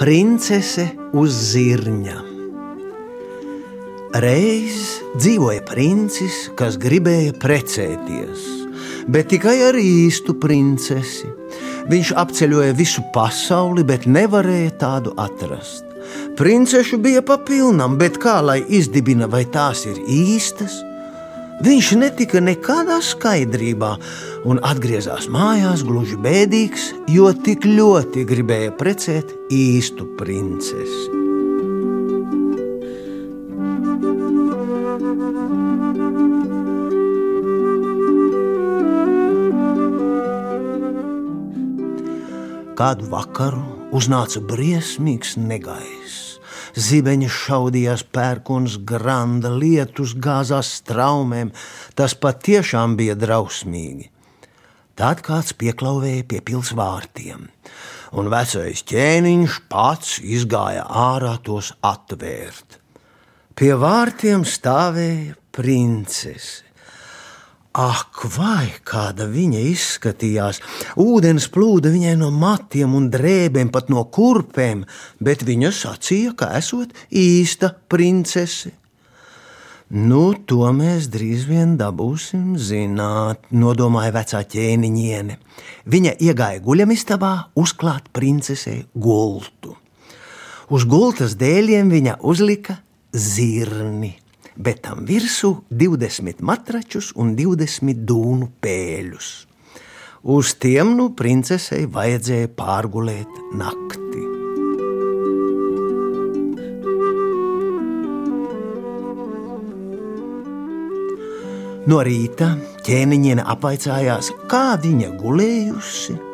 Princese uz zirņa. Reiz dzīvoja princis, kas gribēja precēties, bet tikai ar īstu princesi. Viņš apceļoja visu pasauli, bet nevarēja tādu atrast. Princešu bija papilnam, bet kā lai izdibina, vai tās ir īstas? Viņš netika nekādā skaidrībā un atgriezās mājās gluži bēdīgs, jo tik ļoti gribēja precēt īstu princesi. Kādu vakaru uznāca briesmīgs negaiss. Zibeņi šaudījās pērkons, granda lietus gāzās straumēm. Tas patiešām bija drausmīgi. Tad kāds pieklauvēja pie pils vārtiem, un vecais ķēniņš pats izgāja ārā tos atvērt. Pie vārtiem stāvēja princese. Ak, vai kāda viņa izskatījās! Ūdens plūda viņai no matiem un drēbēm, pat no kurpēm, bet viņa sacīja, ka esot īsta princese. Nu, to mēs drīz vien dabūsim zināt, nodomāja vecā ķēniņiene. Viņa iegāja guļamistabā uzklāt princesei gultu. Uz gultas dēļiem viņa uzlika zirni bet tam virsū 20 matračus un 20 dūnu pēļus. Uz tiem nu princesei vajadzēja pārgulēt nakti. No rīta ķēniņiene apvaicājās, kā viņa gulējusi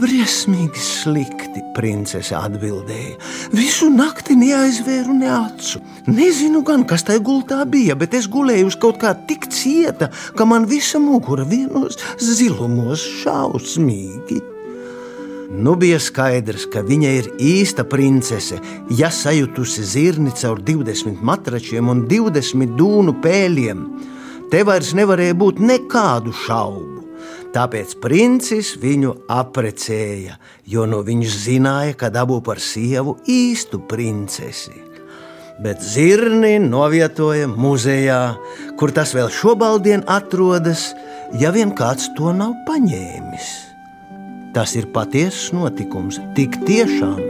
briesmīgi slikti, princese atbildēja. Visu nakti neaizvēru ne acu. Nezinu gan, kas tajā gultā bija, bet es gulēju uz kaut kā tik cieta, ka man visa mugura vienos zilumos šausmīgi. Nu bija skaidrs, ka viņa ir īsta princese, ja sajutusi zirni caur 20 matračiem un 20 dūnu pēļiem. Te vairs nevarēja būt nekādu šaubu. Tāpēc princis viņu aprecēja, jo no viņš zināja, ka dabū par sievu īstu princesi. Bet zirni novietoja muzejā, kur tas vēl šobaldien atrodas, ja vien kāds to nav paņēmis. Tas ir patiesas notikums, tik tiešām